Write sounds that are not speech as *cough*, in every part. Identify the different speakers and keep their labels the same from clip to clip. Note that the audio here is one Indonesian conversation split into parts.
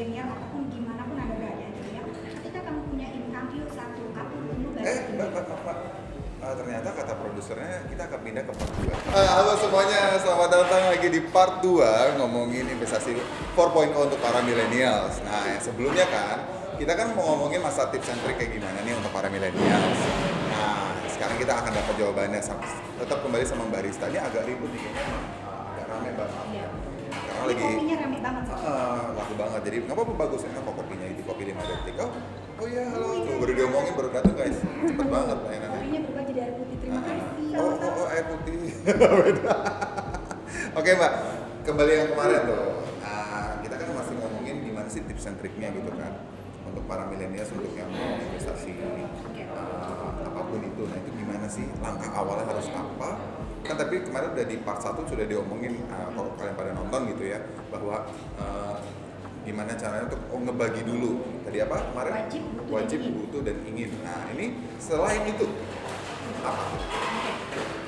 Speaker 1: milenial ataupun gimana pun anda berada gitu ya ketika kamu punya income yuk satu aku dulu
Speaker 2: Eh,
Speaker 1: garis
Speaker 2: mbak, mbak, mbak, mbak. Eh, ternyata kata produsernya kita akan pindah ke part 2 Halo semuanya, selamat datang lagi di part 2 Ngomongin investasi 4.0 untuk para millennials. Nah, yang sebelumnya kan Kita kan mau ngomongin masa tips and trick kayak gimana nih untuk para millennials. Nah, sekarang kita akan dapat jawabannya sama, Tetap kembali sama Mbak Rista Ini agak ribut nih kayaknya eh, Agak rame banget
Speaker 1: Iya.
Speaker 2: Karena
Speaker 1: Ini
Speaker 2: lagi
Speaker 1: kopinya rame banget sih
Speaker 2: Ah, laku banget. Jadi nggak apa-apa bagus ya kok kopinya itu kopi 5 detik. Oh, oh iya halo. Tuh, baru diomongin baru datang guys. Cepet banget layanannya.
Speaker 1: kopinya berubah jadi air putih terima kasih
Speaker 2: Oh, oh, oh, air putih. Beda. *laughs* Oke mbak, kembali yang kemarin tuh. Nah, kita kan masih ngomongin gimana sih tips and triknya gitu kan untuk para milenial untuk yang mau investasi ah, apa pun itu. Nah itu gimana sih langkah awalnya harus apa? Kan tapi kemarin udah di part 1 sudah diomongin ah, kalau kalian pada nonton gitu ya bahwa ah, gimana caranya untuk oh, ngebagi dulu tadi apa kemarin
Speaker 1: Wajib, butuh, dan
Speaker 2: wajib
Speaker 1: ingin.
Speaker 2: butuh dan ingin nah ini selain itu apa.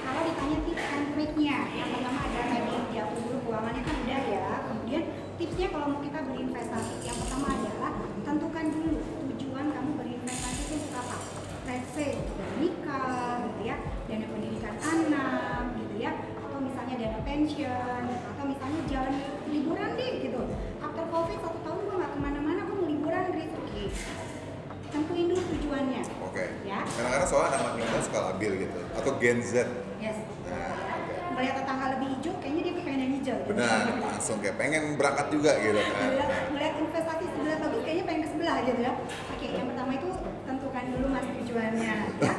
Speaker 1: Kalau ditanya tips and triknya, yang pertama ada tadi jauh dulu keuangannya kan udah ya. Kemudian tipsnya kalau mau kita berinvestasi, yang pertama adalah tentukan dulu tujuan kamu berinvestasi itu untuk apa. Let's say dana nikah, gitu ya, dana pendidikan anak, gitu ya, atau misalnya dana pensiun, atau misalnya jalan liburan deh gitu. After covid satu tahun gue nggak ke mana-mana, gue mau liburan gitu. Oke. Tentuin dulu tujuannya.
Speaker 2: oke
Speaker 1: Ya.
Speaker 2: kadang-kadang soalnya anak muda suka labil gitu atau Gen Z
Speaker 1: Yes.
Speaker 2: nah
Speaker 1: Melihat tetangga lebih hijau, kayaknya dia pengen yang hijau. gitu.
Speaker 2: benar langsung kayak pengen berangkat juga gitu kan
Speaker 1: Melihat, melihat investasi sebelah bagus, kayaknya pengen ke sebelah gitu ya. Oke, yang pertama itu tentukan dulu mas tujuannya. Ya.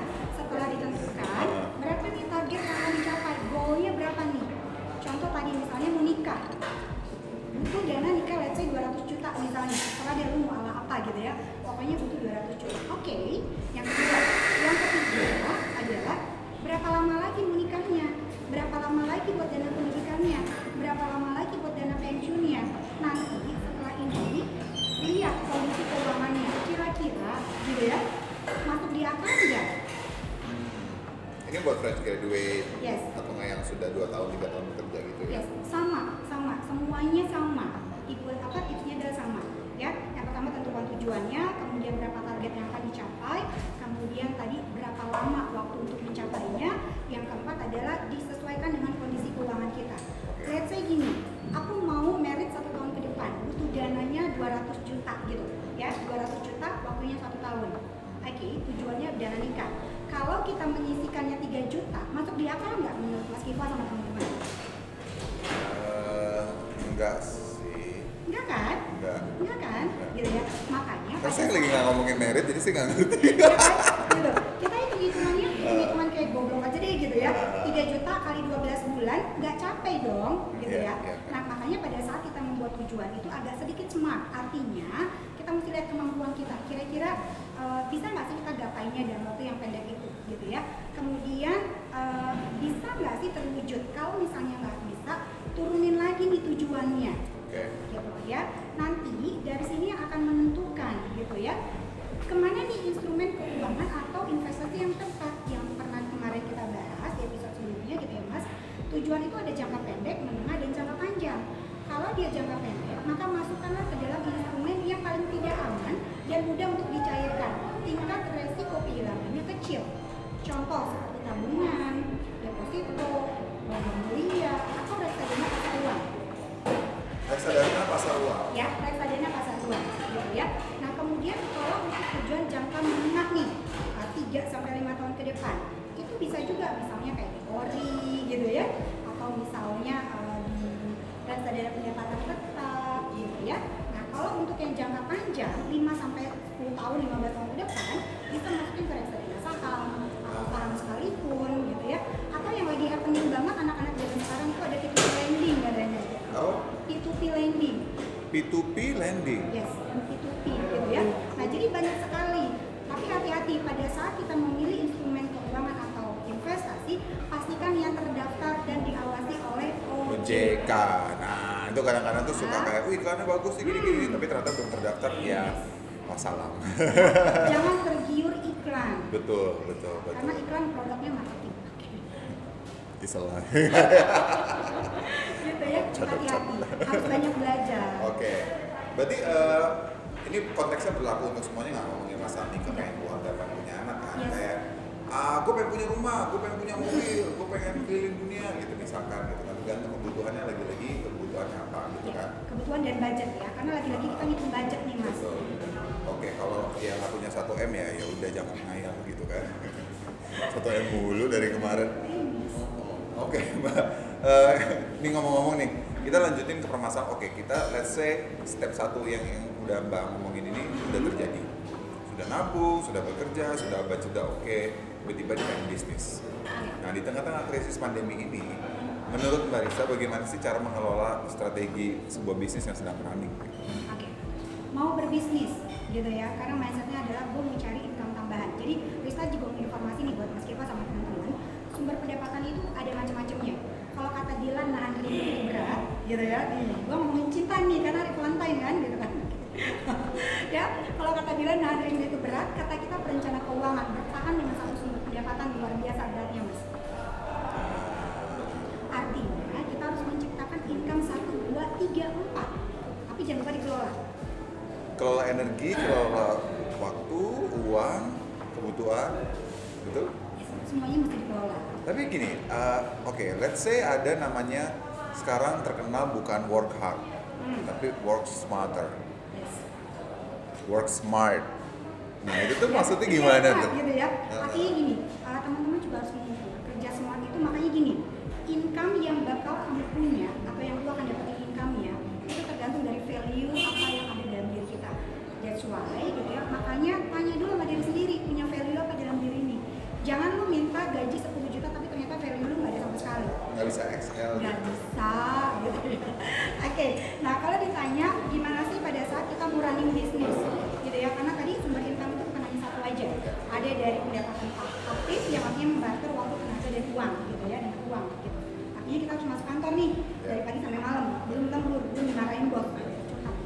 Speaker 1: Tujuannya, kemudian berapa target yang akan dicapai, kemudian tadi berapa lama waktu untuk mencapainya. Yang keempat adalah disesuaikan dengan kondisi keuangan kita. Let's say gini, aku mau merit satu tahun ke depan, butuh dananya 200 juta gitu, ya 200 juta waktunya satu tahun. Oke, tujuannya dana nikah. Kalau kita menyisikannya 3 juta, masuk di akal nggak menurut Mas Kifa sama teman-teman?
Speaker 2: Eh, enggak sih
Speaker 1: Enggak kan?
Speaker 2: enggak
Speaker 1: Enggak kan? Gitu ya. Makanya
Speaker 2: Kan saya lagi nggak ngomongin merit jadi saya nggak ngerti
Speaker 1: gitu. Kita hitung hitungannya, hitung hitungan kayak goblok aja deh gitu ya. 3 juta kali 12 bulan nggak capek dong, gitu
Speaker 2: Iya,
Speaker 1: ya.
Speaker 2: iya.
Speaker 1: Nah makanya pada saat kita membuat tujuan itu agak sedikit smart. Artinya kita mesti lihat kemampuan kita. Kira-kira eh, bisa nggak sih kita gapainya dalam waktu yang pendek itu, gitu ya. Kemudian eh, bisa nggak sih terwujud? Kalau misalnya nggak bisa, turunin lagi nih tujuannya
Speaker 2: oke
Speaker 1: gitu ya. Nanti dari sini akan menentukan gitu ya ke mana nih instrumen keuangan atau investasi yang tepat yang pernah kemarin kita bahas di episode sebelumnya gitu ya mas. Tujuan itu ada jangka pendek, menengah dan jangka panjang. Kalau dia jangka pendek, maka masukkanlah ke dalam instrumen yang paling tidak aman dan mudah untuk dicairkan. Lending P2P lending Yes, P2P gitu ya. Nah, jadi banyak sekali. Tapi hati-hati pada saat kita memilih instrumen keuangan atau investasi, pastikan yang terdaftar dan diawasi oleh
Speaker 2: OJK. Nah, itu kadang-kadang tuh suka kayak, wih iklannya bagus sih gini-gini, tapi ternyata belum terdaftar. Ya, wassalam.
Speaker 1: Jangan *laughs* tergiur iklan.
Speaker 2: betul, betul,
Speaker 1: Karena
Speaker 2: betul.
Speaker 1: iklan produknya marketing.
Speaker 2: Istilah. *laughs* Catat,
Speaker 1: hati-hati. Harus banyak belajar. *laughs*
Speaker 2: Oke. Berarti eh, ini konteksnya berlaku untuk semuanya nggak ngomongin masalah nikah kayak keluarga pengen punya anak kan
Speaker 1: Yes.
Speaker 2: kayak ah gue pengen punya rumah, gue pengen punya mobil, gue pengen keliling dunia gitu misalkan gitu kan tergantung kebutuhannya lagi-lagi kebutuhannya apa gitu
Speaker 1: Ya,
Speaker 2: kan.
Speaker 1: kebutuhan dan budget ya, karena lagi-lagi kita ngitung budget nih mas.
Speaker 2: Betul. Oke, kalau yang nggak punya 1 M ya ya udah jangan ngayal gitu kan. *laughs* 1 M mulu dari kemarin. Oke, Mbak. Eh, *laughs* ini ngomong-ngomong nih, kita lanjutin ke permasalahan. Oke, kita let's say step satu yang, yang udah Mbak ngomongin ini udah terjadi. Sudah nabung, sudah bekerja, sudah sudah oke. Tiba-tiba di bisnis. Nah, di tengah-tengah krisis pandemi ini, menurut Mbak Risa bagaimana sih cara mengelola strategi sebuah bisnis yang sedang running?
Speaker 1: Oke, mau berbisnis gitu ya, karena mindsetnya adalah gue mau cari income tambahan. Jadi Rista juga mau informasi nih buat Mas Kiva sama teman-teman, sumber pendapatan itu ada macam-macamnya. Kalau kata Dilan nahan itu berat, gitu ya. Gue ngomongin cinta nih karena hari Valentine kan, gitu kan. *laughs* ya, kalau kata Dilan nahan rindu itu berat, kata kita perencana keuangan bertahan dengan satu sumber pendapatan luar biasa beratnya mas. Artinya kita harus menciptakan income 1, 2, 3, 4 Tapi jangan lupa dikelola
Speaker 2: kelola energi, kelola waktu, uang, kebutuhan, betul?
Speaker 1: Semuanya mesti dikelola
Speaker 2: Tapi gini, uh, oke, let's say ada namanya sekarang terkenal bukan work hard,
Speaker 1: Hmm.
Speaker 2: tapi work smarter,
Speaker 1: Yes.
Speaker 2: work smart. Nah itu tuh
Speaker 1: Ya,
Speaker 2: maksudnya
Speaker 1: kerja
Speaker 2: gimana tuh?
Speaker 1: Gitu ya Artinya gini, uh, teman-teman juga harus mengukur Kerja smart itu makanya gini Income yang bakal kamu punya Atau yang lu akan dapetin income-nya Itu tergantung dari value apa yang ada dalam diri kita That's why gitu ya Makanya tanya dulu sama diri sendiri Punya value apa dalam diri ini Jangan lu minta gaji 10 ternyata value lu gak ada sama sekali.
Speaker 2: Nggak bisa Excel.
Speaker 1: nggak bisa. Gitu *laughs* oke nah kalau ditanya gimana sih pada saat kita mau running bisnis? Gitu ya karena tadi sumber income itu bukan hanya satu aja. Ada dari pendapatan aktif yang artinya membantu waktu tenaga dan uang gitu ya dengan uang gitu. Artinya kita harus masuk kantor nih dari pagi sampai malam. Belum lembur belum dimarahin bos. Curhat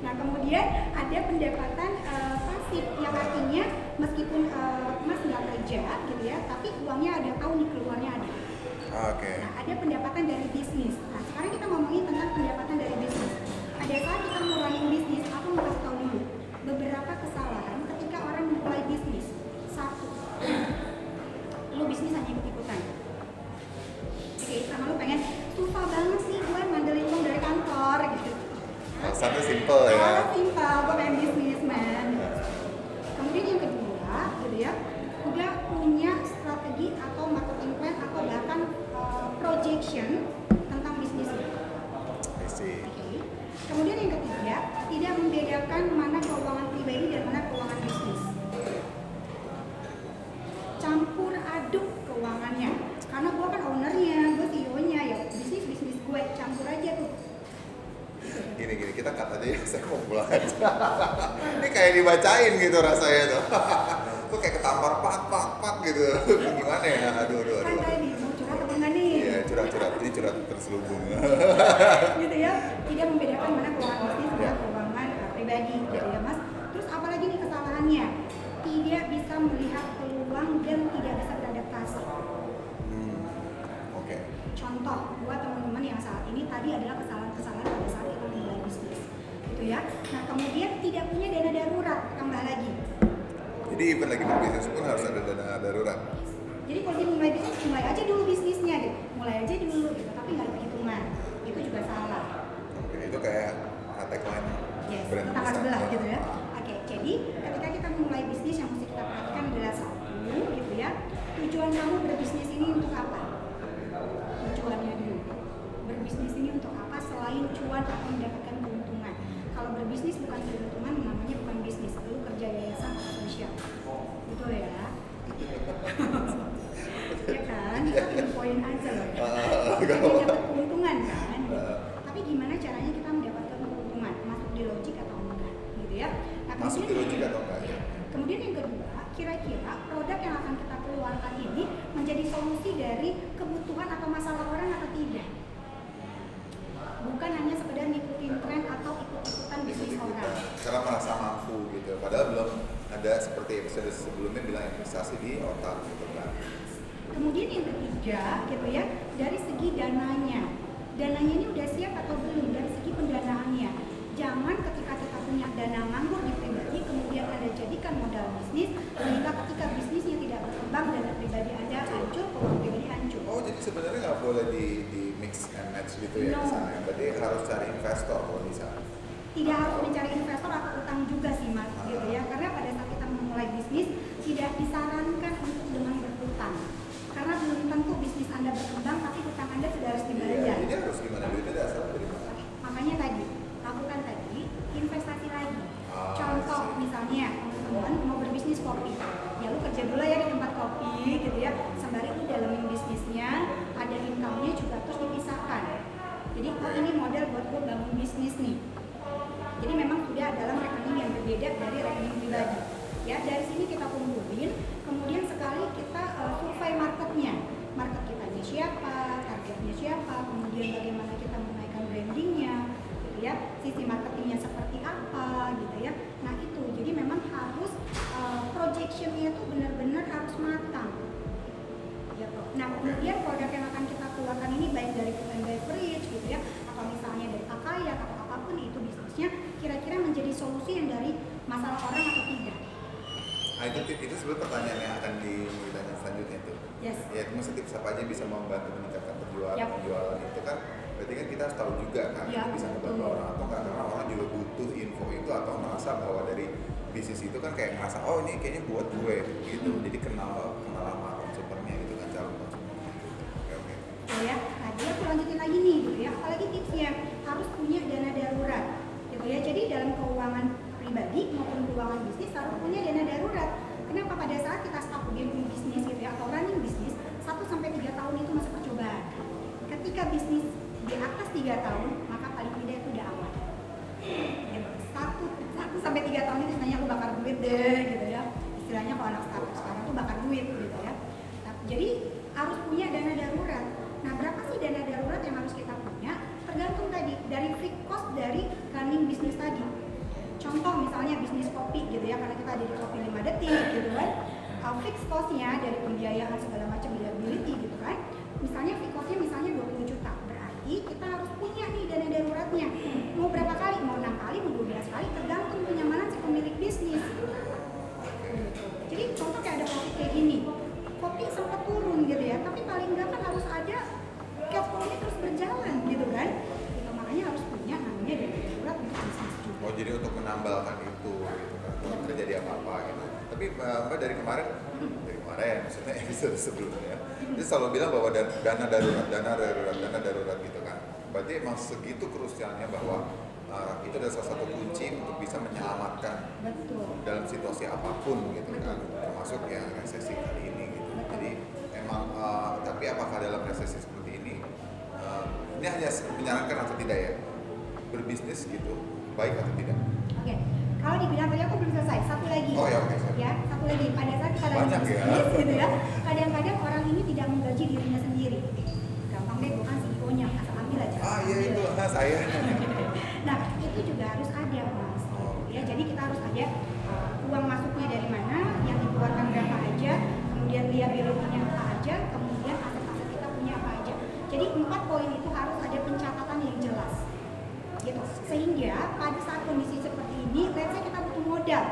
Speaker 1: Nah kemudian ada pendapatan eh, pasif yang artinya meskipun eh, mas nggak kerja gitu ya, tapi uangnya ada tahu nih keluarnya ada.
Speaker 2: Oke.
Speaker 1: Nah, ada pendapatan dari bisnis. Nah, sekarang kita ngomongin tentang pendapatan dari bisnis. Pada saat kita running bisnis, aku mau kasih tahu dulu beberapa kesalahan ketika orang memulai bisnis. Satu, lu bisnis hanya ikut-ikutan. Oke, karena lu pengen susah banget sih gue ngandelin uang dari kantor gitu.
Speaker 2: Alasannya simple ya. Dibacain gitu rasanya tuh. *laughs* Tuh kayak ketampar pak pak pak gitu. *laughs* Gimana ya? Aduh aduh aduh. Iya curhat curhat ini curhat terselubung. *laughs*
Speaker 1: gitu ya tidak membedakan mana keuangan bisnis
Speaker 2: Ya.
Speaker 1: dan keuangan uh, pribadi gitu
Speaker 2: Ya.
Speaker 1: ya mas terus apalagi nih kesalahannya tidak bisa melihat peluang dan tidak bisa beradaptasi
Speaker 2: Hmm, Oke.
Speaker 1: contoh buat teman-teman yang saat ini tadi adalah kesalahan-kesalahan pada saat kita memulai bisnis gitu ya nah kemudian tidak punya dana darurat tambah lagi
Speaker 2: Jadi even lagi berbisnis pun harus ada dana darurat.
Speaker 1: jadi kalau dia mulai bisnis mulai aja dulu bisnisnya gitu mulai aja dulu gitu tapi nggak perhitungan itu juga salah
Speaker 2: Oke, itu kayak tagline
Speaker 1: Yes, tetangga
Speaker 2: besar.
Speaker 1: sebelah gitu ya. Oke, jadi ketika kita memulai bisnis yang mesti kita perhatikan adalah satu, gitu ya. Tujuan kamu berbisnis ini untuk apa? Tujuannya dulu. Berbisnis ini untuk apa selain cuan atau mendapatkan keuntungan? Kalau berbisnis bukan keuntungan, namanya bukan bisnis. Lu kerja yayasan atau sosial. Betul ya? ya kan? Kita poin aja loh.
Speaker 2: Ah,
Speaker 1: Kita
Speaker 2: gak apa-apa.
Speaker 1: dapat keuntungan kan?
Speaker 2: Ah.
Speaker 1: Tapi gimana caranya kita mendapatkan keuntungan? Masuk di logik atau enggak? Gitu ya. Nah,
Speaker 2: Masuk di
Speaker 1: kemudian-
Speaker 2: logika atau enggak ya?
Speaker 1: Kemudian yang kedua, kira-kira produk yang akan kita keluarkan ini menjadi solusi dari kebutuhan atau masalah orang atau tidak? Bukan hanya sekedar ngikutin tren atau ikut-ikutan bisnis orang.
Speaker 2: Karena merasa mampu gitu. Padahal belum ada seperti episode sebelumnya bilang investasi di otak gitu kan.
Speaker 1: Kemudian yang ketiga, gitu ya, dari segi dananya. Dananya ini udah siap atau belum dari segi pendanaannya. jangan ketika kita punya dana nganggur di pribadi kemudian anda jadikan modal bisnis sehingga ketika bisnisnya tidak berkembang dana pribadi anda hancur keuangan pribadi hancur
Speaker 2: Oh jadi sebenarnya nggak boleh di, di mix and match gitu ya
Speaker 1: No.
Speaker 2: misalnya. Berarti harus cari investor kalau bisa.
Speaker 1: tidak harus mencari investor atau utang juga sih mas gitu ya karena pada saat kita memulai bisnis tidak disarankan untuk dengan berhutang karena belum tentu bisnis anda berkembang tapi hutang anda sudah harus
Speaker 2: Iya.
Speaker 1: dibayar
Speaker 2: Jadi harus gimana duitnya dasar dari mana?
Speaker 1: makanya tadi lakukan tadi investasi lagi
Speaker 2: Ah,
Speaker 1: contoh
Speaker 2: I see.
Speaker 1: misalnya teman-teman mau berbisnis kopi ya lu kerja dulu ya di tempat kopi gitu ya sembari lu dalamin bisnisnya ada income-nya juga terus dipisahkan jadi oh ini modal buat gue bangun bisnis nih jadi memang sudah dalam rekening yang berbeda dari rekening pribadi ya dari sini kita kumpulin kemudian sekali kita uh, survei marketnya market kita siapa targetnya siapa kemudian bagaimana kita menaikkan brandingnya gitu ya sisi marketingnya seperti apa gitu ya nah itu jadi memang harus uh, projectionnya itu benar-benar harus matang gitu. Nah kemudian produk yang akan kita keluarkan ini baik dari food and beverage gitu ya atau misalnya dari pakaian atau apa pun itu bisnisnya kira-kira menjadi solusi yang dari masalah orang atau tidak.
Speaker 2: Nah itu itu sebenarnya pertanyaan yang akan ditanya selanjutnya tuh.
Speaker 1: Yes.
Speaker 2: Ya maksudnya tips apa aja bisa membantu meningkatkan penjualan
Speaker 1: Yap.
Speaker 2: penjualan itu kan berarti kan kita harus tahu juga kan
Speaker 1: Ya,
Speaker 2: bisa ngebantu
Speaker 1: betul.
Speaker 2: orang atau enggak karena orang juga butuh info itu atau merasa bahwa dari bisnis itu kan kayak ngerasa oh ini kayaknya buat gue gitu jadi kenal kenal sama konsumernya gitu kan calon konsumernya gitu. Oke oke.
Speaker 1: Gitu ya. Nah dia aku lanjutin lagi nih gitu ya. Apalagi tipsnya harus punya dana darurat gitu ya. Jadi dalam keuangan pribadi maupun keuangan bisnis harus punya dana darurat. Kenapa pada saat kita start bikin bisnis gitu ya atau running bisnis 1 sampai 3 tahun itu masa percobaan. Ketika bisnis di atas 3 tahun maka paling tidak itu udah aman. Gitu. Satu, satu sampai tiga tahun itu sebenarnya aku bakar duit deh gitu ya. Istilahnya kalau anak startup sekarang tuh bakar duit gitu ya. Nah, jadi harus punya dana darurat. Nah, berapa sih dana darurat yang harus kita punya? Tergantung tadi dari fixed cost dari running bisnis tadi. Contoh misalnya bisnis kopi gitu ya, karena kita ada di kopi 5 detik gitu kan. Uh, fixed cost-nya dari pembiayaan segala macam liability gitu kan. Misalnya fixed cost-nya misalnya 20 juta. Berarti kita harus punya nih dana daruratnya. Mau berapa kali? Mau 6 kali, mau 12 kali tergantung kenyamanan si pemilik bisnis. Jadi contoh kayak ada kopi kayak gini, kopi sempat turun gitu ya, tapi paling nggak kan harus ada cash flow-nya terus berjalan gitu kan. Gitu, makanya harus punya namanya dana darurat untuk bisnis juga.
Speaker 2: Oh jadi untuk menambalkan itu gitu kan kalau terjadi apa-apa gitu. Tapi uh, Mbak dari kemarin dari kemarin maksudnya episode sebelumnya dia selalu bilang bahwa dan- dana darurat, dana darurat, dana darurat gitu kan. Berarti emang segitu krusialnya bahwa uh, itu adalah salah satu kunci untuk bisa menyelamatkan
Speaker 1: Betul.
Speaker 2: dalam situasi apa pun gitu kan. Termasuk ya resesi kali ini gitu. Jadi emang uh, tapi apakah dalam resesi seperti ini uh, ini hanya menyarankan atau tidak ya? Berbisnis gitu baik atau tidak
Speaker 1: kalau dibilang tadi aku belum selesai, satu lagi.
Speaker 2: Oh, ya, oke, siap.
Speaker 1: Ya, satu lagi. Pada saat kita lagi
Speaker 2: ya.
Speaker 1: bisnis gitu ya, kadang-kadang orang ini tidak menggaji dirinya sendiri. Gampang deh, bukan CEO-nya, asal ambil aja.
Speaker 2: ah iya itu ah, saya *laughs*
Speaker 1: Nah, itu juga harus ada, Mas.
Speaker 2: Oh.
Speaker 1: Ya, jadi kita harus ada uh, uang masuknya dari mana, yang dikeluarkan berapa aja, kemudian liability-nya apa aja, kemudian aset-aset kita punya apa aja. Jadi empat poin itu harus ada pencatatan yang jelas. Gitu. Sehingga pada saat kondisi seperti ini, let's say kita butuh modal.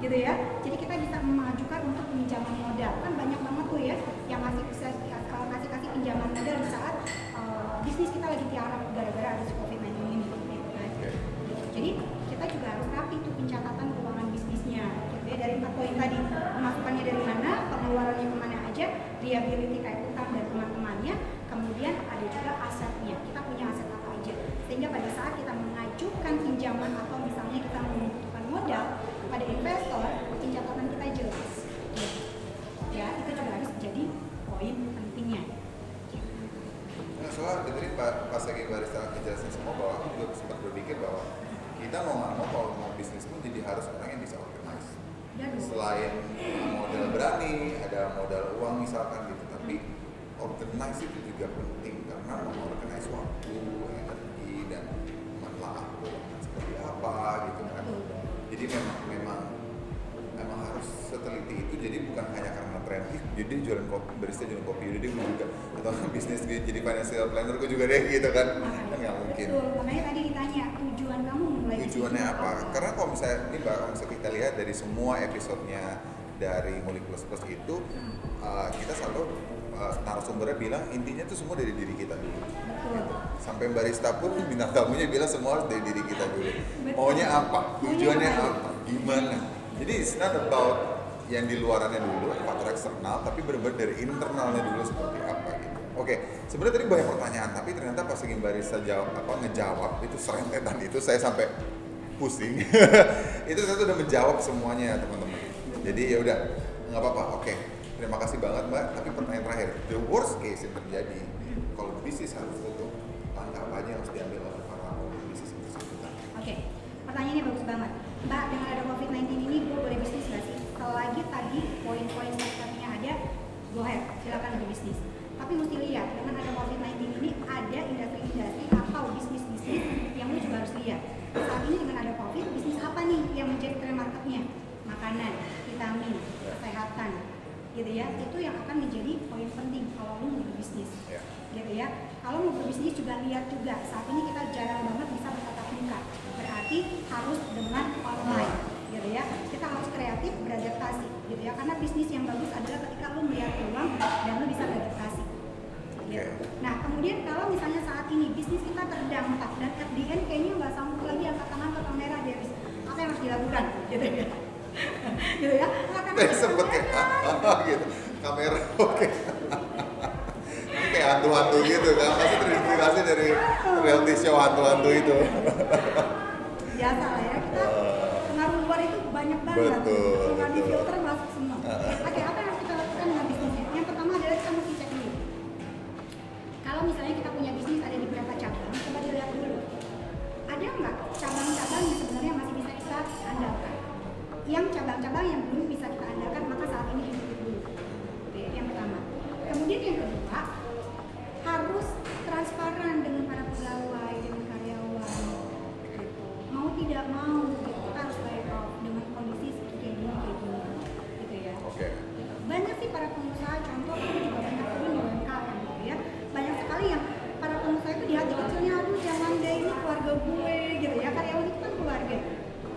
Speaker 1: Gitu ya. Jadi kita bisa mengajukan untuk pinjaman modal. Kan banyak banget tuh ya yang ngasih kasih kasih pinjaman modal di saat uh, bisnis kita lagi tiarap gara-gara ada si COVID-19 ini gitu kan. Jadi kita juga harus rapi tuh pencatatan keuangan bisnisnya gitu ya dari empat poin tadi pemasukannya dari mana, pengeluarannya ke mana aja, liability kayak utang dan teman-temannya, kemudian ada juga asetnya. Kita punya aset apa aja sehingga pada saat kita mengajukan pinjaman atau misalnya kita membutuhkan modal pada investor, pencatatan kita jelas. Gitu. Ya itu juga harus jadi poin pentingnya.
Speaker 2: Nah, soal dengerin Lagi barista ngejelasin semua bahwa aku juga sempat berpikir bahwa kita mau nggak mau kalau mau bisnis pun jadi harus orang yang bisa organize
Speaker 1: Ya dong.
Speaker 2: selain modal berani, ada modal uang misalkan gitu, tapi organize itu juga penting karena mengorganize waktu, energi jadi dia jualan kopi barista jualan kopi jadi dia gue juga atau *laughs* bisnis gue jadi financial planner gue juga deh gitu kan kan nggak mungkin
Speaker 1: Betul, makanya tadi ditanya tujuan kamu bisnis
Speaker 2: tujuannya
Speaker 1: itu
Speaker 2: apa? Karena kalau misalnya ini mbak, kalau misalnya kita lihat dari semua episodenya dari Mulik Plus Plus itu uh, kita selalu uh, narasumbernya bilang intinya tuh semua dari diri kita dulu.
Speaker 1: Betul.
Speaker 2: Sampai barista pun bintang tamunya bilang semua harus dari diri kita dulu.
Speaker 1: Betul.
Speaker 2: Maunya apa?
Speaker 1: Maunya
Speaker 2: Tujuannya
Speaker 1: apa?
Speaker 2: apa? Gimana? Jadi it's not about yang di luarannya dulu, faktor eksternal, tapi benar-benar dari internalnya dulu seperti apa gitu. Oke, sebenarnya tadi banyak pertanyaan, tapi ternyata pas lagi barista jawab apa ngejawab itu serentetan itu saya sampai pusing. *laughs* itu saya tuh udah menjawab semuanya teman-teman. Jadi ya udah nggak apa-apa. Oke, terima kasih banget mbak. Tapi pertanyaan terakhir, the worst case yang terjadi kalau bisnis harus tutup, langkah apa aja yang harus diambil oleh para pemilik bisnis bersangkutan?
Speaker 1: Oke, pertanyaannya bagus banget. Mbak, dengan ada COVID-19 ini, gue boleh bisnis nggak sih? Selagi tadi poin-poin strategi-nya ada, go ahead, silakan berbisnis. Tapi mesti lihat, dengan ada COVID-19 ini, ada industri-industri atau bisnis-bisnis yang lu juga harus lihat. Saat ini dengan ada COVID, bisnis apa nih yang menjadi tren marketnya? Makanan, vitamin, kesehatan, gitu ya. Itu yang akan menjadi poin penting kalau lu mau berbisnis
Speaker 2: Ya.
Speaker 1: gitu ya. Kalau mau berbisnis juga lihat juga saat ini kita jarang banget bisa bertatap muka. Berarti harus dengan online gitu ya. Kita harus kreatif beradaptasi gitu ya. Karena bisnis yang bagus adalah ketika lu melihat peluang dan lu bisa beradaptasi. Gitu. Nah kemudian kalau misalnya saat ini bisnis kita terdampak dan at the end kayaknya nggak sanggup lagi angkat tangan ke kamera dia habis apa yang harus dilakukan gitu ya. *laughs* gitu ya. Angkat tangan ke
Speaker 2: kayak
Speaker 1: kamera.
Speaker 2: ah, *laughs* gitu kamera oke kayak hantu-hantu gitu kan. Pasti terinspirasi dari reality show hantu-hantu itu.
Speaker 1: Biasa lah ya kita *laughs* pengaruh luar itu banyak banget.
Speaker 2: Betul,
Speaker 1: suka di filter masuk semua. Oke apa yang harus kita lakukan dengan bisnisnya? Yang pertama adalah kita mesti cek dulu. Kalau misalnya kita punya bisnis ada di beberapa cabang coba dilihat dulu. Ada nggak cabang-cabang yang sebenarnya masih bisa kita andalkan? Yang cabang-cabang yang belum bisa kita andalkan maka saat ini ditutup dulu. Yang pertama. Kemudian yang kedua tidak mau gitu, kita harus lay off dengan kondisi seperti kayak gini kayak gini gitu ya
Speaker 2: oke
Speaker 1: banyak sih para pengusaha contoh aku juga banyak turun di UMKM gitu ya banyak sekali yang para pengusaha itu di hati kecilnya aduh jangan deh ini keluarga gue gitu ya karyawan itu kan keluarga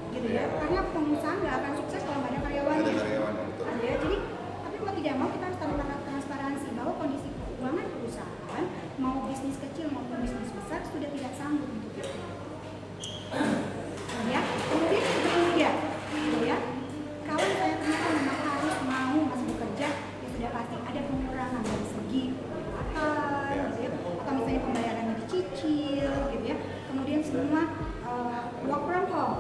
Speaker 1: gitu ya karena pengusaha nggak akan sukses kalau nggak ada karyawannya
Speaker 2: ada karyawan betul
Speaker 1: ya jadi tapi mau tidak mau kita harus taruh transparansi bahwa kondisi keuangan perusahaan mau bisnis kecil maupun bisnis besar sudah tidak sanggup untuk itu ya kemudian yang ketiga gitu ya kalau saya ternyata memang harus mau masih bekerja ya sudah pasti ada pengurangan dari segi pendapatan gitu ya atau misalnya pembayarannya dicicil gitu ya kemudian semua uh, work from home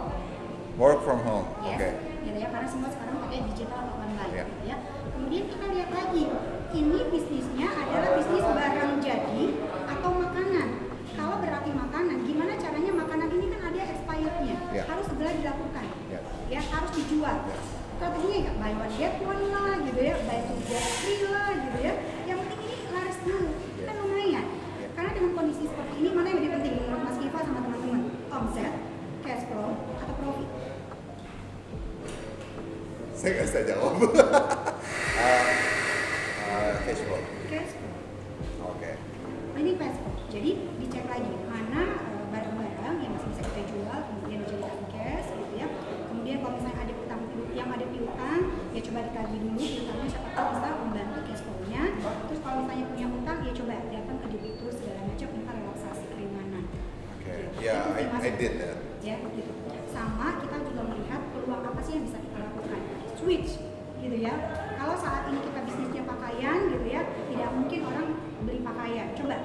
Speaker 2: work from home
Speaker 1: Yes,
Speaker 2: oke
Speaker 1: gitu ya karena semua sekarang pakai digital atau online
Speaker 2: Ya.
Speaker 1: gitu ya. Kemudian kita lihat lagi, ini bisnisnya adalah bisnis barang jadi atau makanan. Kalau berarti makanan, gimana caranya makanan ini kan ada expirednya,
Speaker 2: Ya.
Speaker 1: harus segera dilakukan,
Speaker 2: Ya.
Speaker 1: ya harus dijual.
Speaker 2: Ya.
Speaker 1: Strateginya ya buy one get one lah gitu ya, buy two get three lah gitu ya. Yang penting ini laris dulu, kan lumayan.
Speaker 2: Ya.
Speaker 1: Karena dengan kondisi seperti ini, mana yang lebih penting menurut Mas Kifa sama teman-teman? Omset, cash flow, atau profit?
Speaker 2: saya nggak bisa jawab *laughs* Ah, ah, cash flow
Speaker 1: Cash flow.
Speaker 2: oke
Speaker 1: ini passport. Jadi dicek lagi mana eh, barang-barang yang masih bisa kita jual, kemudian dijadikan cash gitu ya. Kemudian kalau misalnya ada utang yang ada piutang, ya coba ditagih dulu piutangnya siapa tahu bisa membantu cash flow-nya. Terus kalau misalnya punya utang, ya coba datang ke debitur segala macam minta relaksasi keringanan. Itu
Speaker 2: I. I did that
Speaker 1: Ya, gitu. Sama kita juga melihat peluang apa sih yang bisa kita lakukan. Switch gitu ya. Kalau saat ini kita bisnisnya pakaian gitu ya, tidak mungkin orang beli pakaian. Coba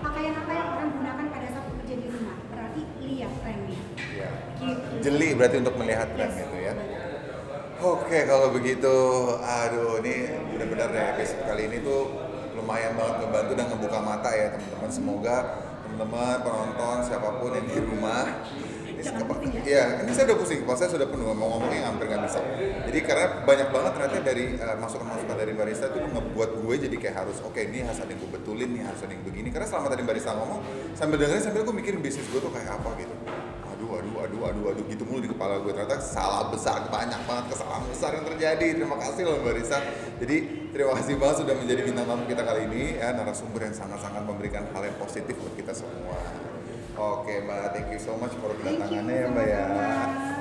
Speaker 1: pakaian apa yang orang gunakan pada saat bekerja di rumah? Berarti lihat trennya.
Speaker 2: ya
Speaker 1: Gitu.
Speaker 2: jeli berarti untuk melihat tren
Speaker 1: Yes.
Speaker 2: gitu ya Oke kalau begitu, aduh ini benar-benar ya episode kali ini tuh lumayan banget ngebantu dan ngebuka mata ya teman-teman. Semoga teman-teman penonton siapa pun yang di rumah, ini
Speaker 1: ya.
Speaker 2: Iya, ini saya udah pusing, kepala saya sudah penuh mau ngomongnya hampir nggak bisa. Jadi karena banyak banget ternyata dari eh, masukan-masukan dari barista tuh ngebuat gue jadi kayak harus oke ini harus ada yang gue betulin nih harus ada yang begini. Karena selama tadi barista ngomong sambil dengerin sambil gue mikirin bisnis gue tuh kayak apa gitu. Aduh aduh aduh aduh aduh gitu mulu di kepala gue ternyata salah besar banyak banget kesalahan besar yang terjadi terima kasih loh mbak Risa jadi terima kasih banget sudah menjadi bintang tamu kita kali ini ya narasumber yang sangat-sangat memberikan hal yang positif buat kita semua Oke mbak, thank you so much for kedatangannya ya mbak ya.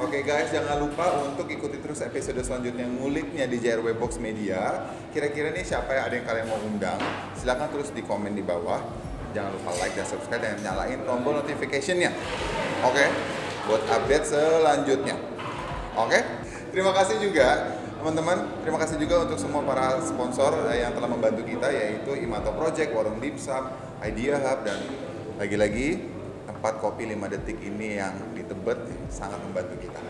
Speaker 2: Oke guys, jangan lupa untuk ikuti terus episode selanjutnya nguliknya di JRW Box Media. Kira-kira nih siapa yang ada yang kalian mau undang? Silahkan terus di komen di bawah. Jangan lupa like dan subscribe dan nyalain tombol notification-nya. Oke, buat update selanjutnya. Oke, terima kasih juga teman-teman. Terima kasih juga untuk semua para sponsor eh, yang telah membantu kita yaitu Imato Project, Warung Dimsum, Idea Hub dan lagi-lagi tempat kopi 5 detik ini yang di Tebet sangat membantu kita.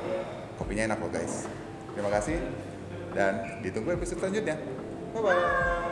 Speaker 2: Kopinya enak loh guys. Terima kasih dan ditunggu episode selanjutnya. Bye bye.